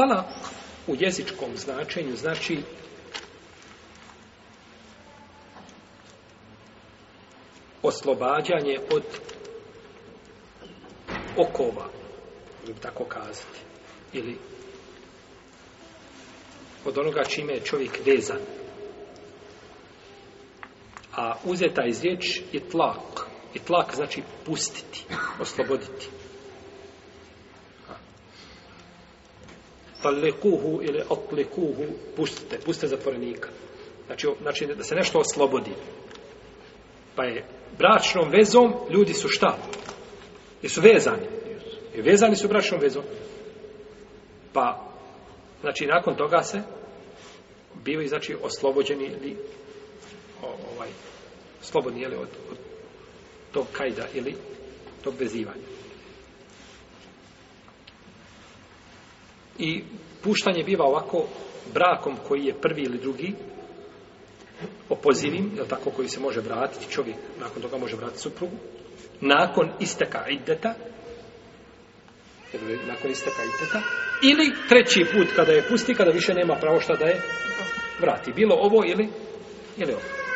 Talak u jezičkom značenju znači oslobađanje od okova, tako kazati, ili od onoga čime je čovjek vezan. A uzeta iz riječ je tlak. I tlak znači pustiti, osloboditi. talikuhu ili otlikuhu, pustite, pustite zatvorenika. Znači, znači da se nešto oslobodi. Pa je bračnom vezom ljudi su šta? Jesu vezani. I vezani su bračnom vezom. Pa, znači nakon toga se bili, znači, oslobođeni ili ovaj, slobodni, jeli, od, od tog kajda ili tog vezivanja. I puštanje biva ovako brakom koji je prvi ili drugi opozivim, jel tako, koji se može vratiti čovjek, nakon toga može vratiti suprugu, nakon isteka ideta nakon isteka iddeta, ili treći put kada je pusti, kada više nema pravo šta da je vrati. Bilo ovo ili, ili ovo.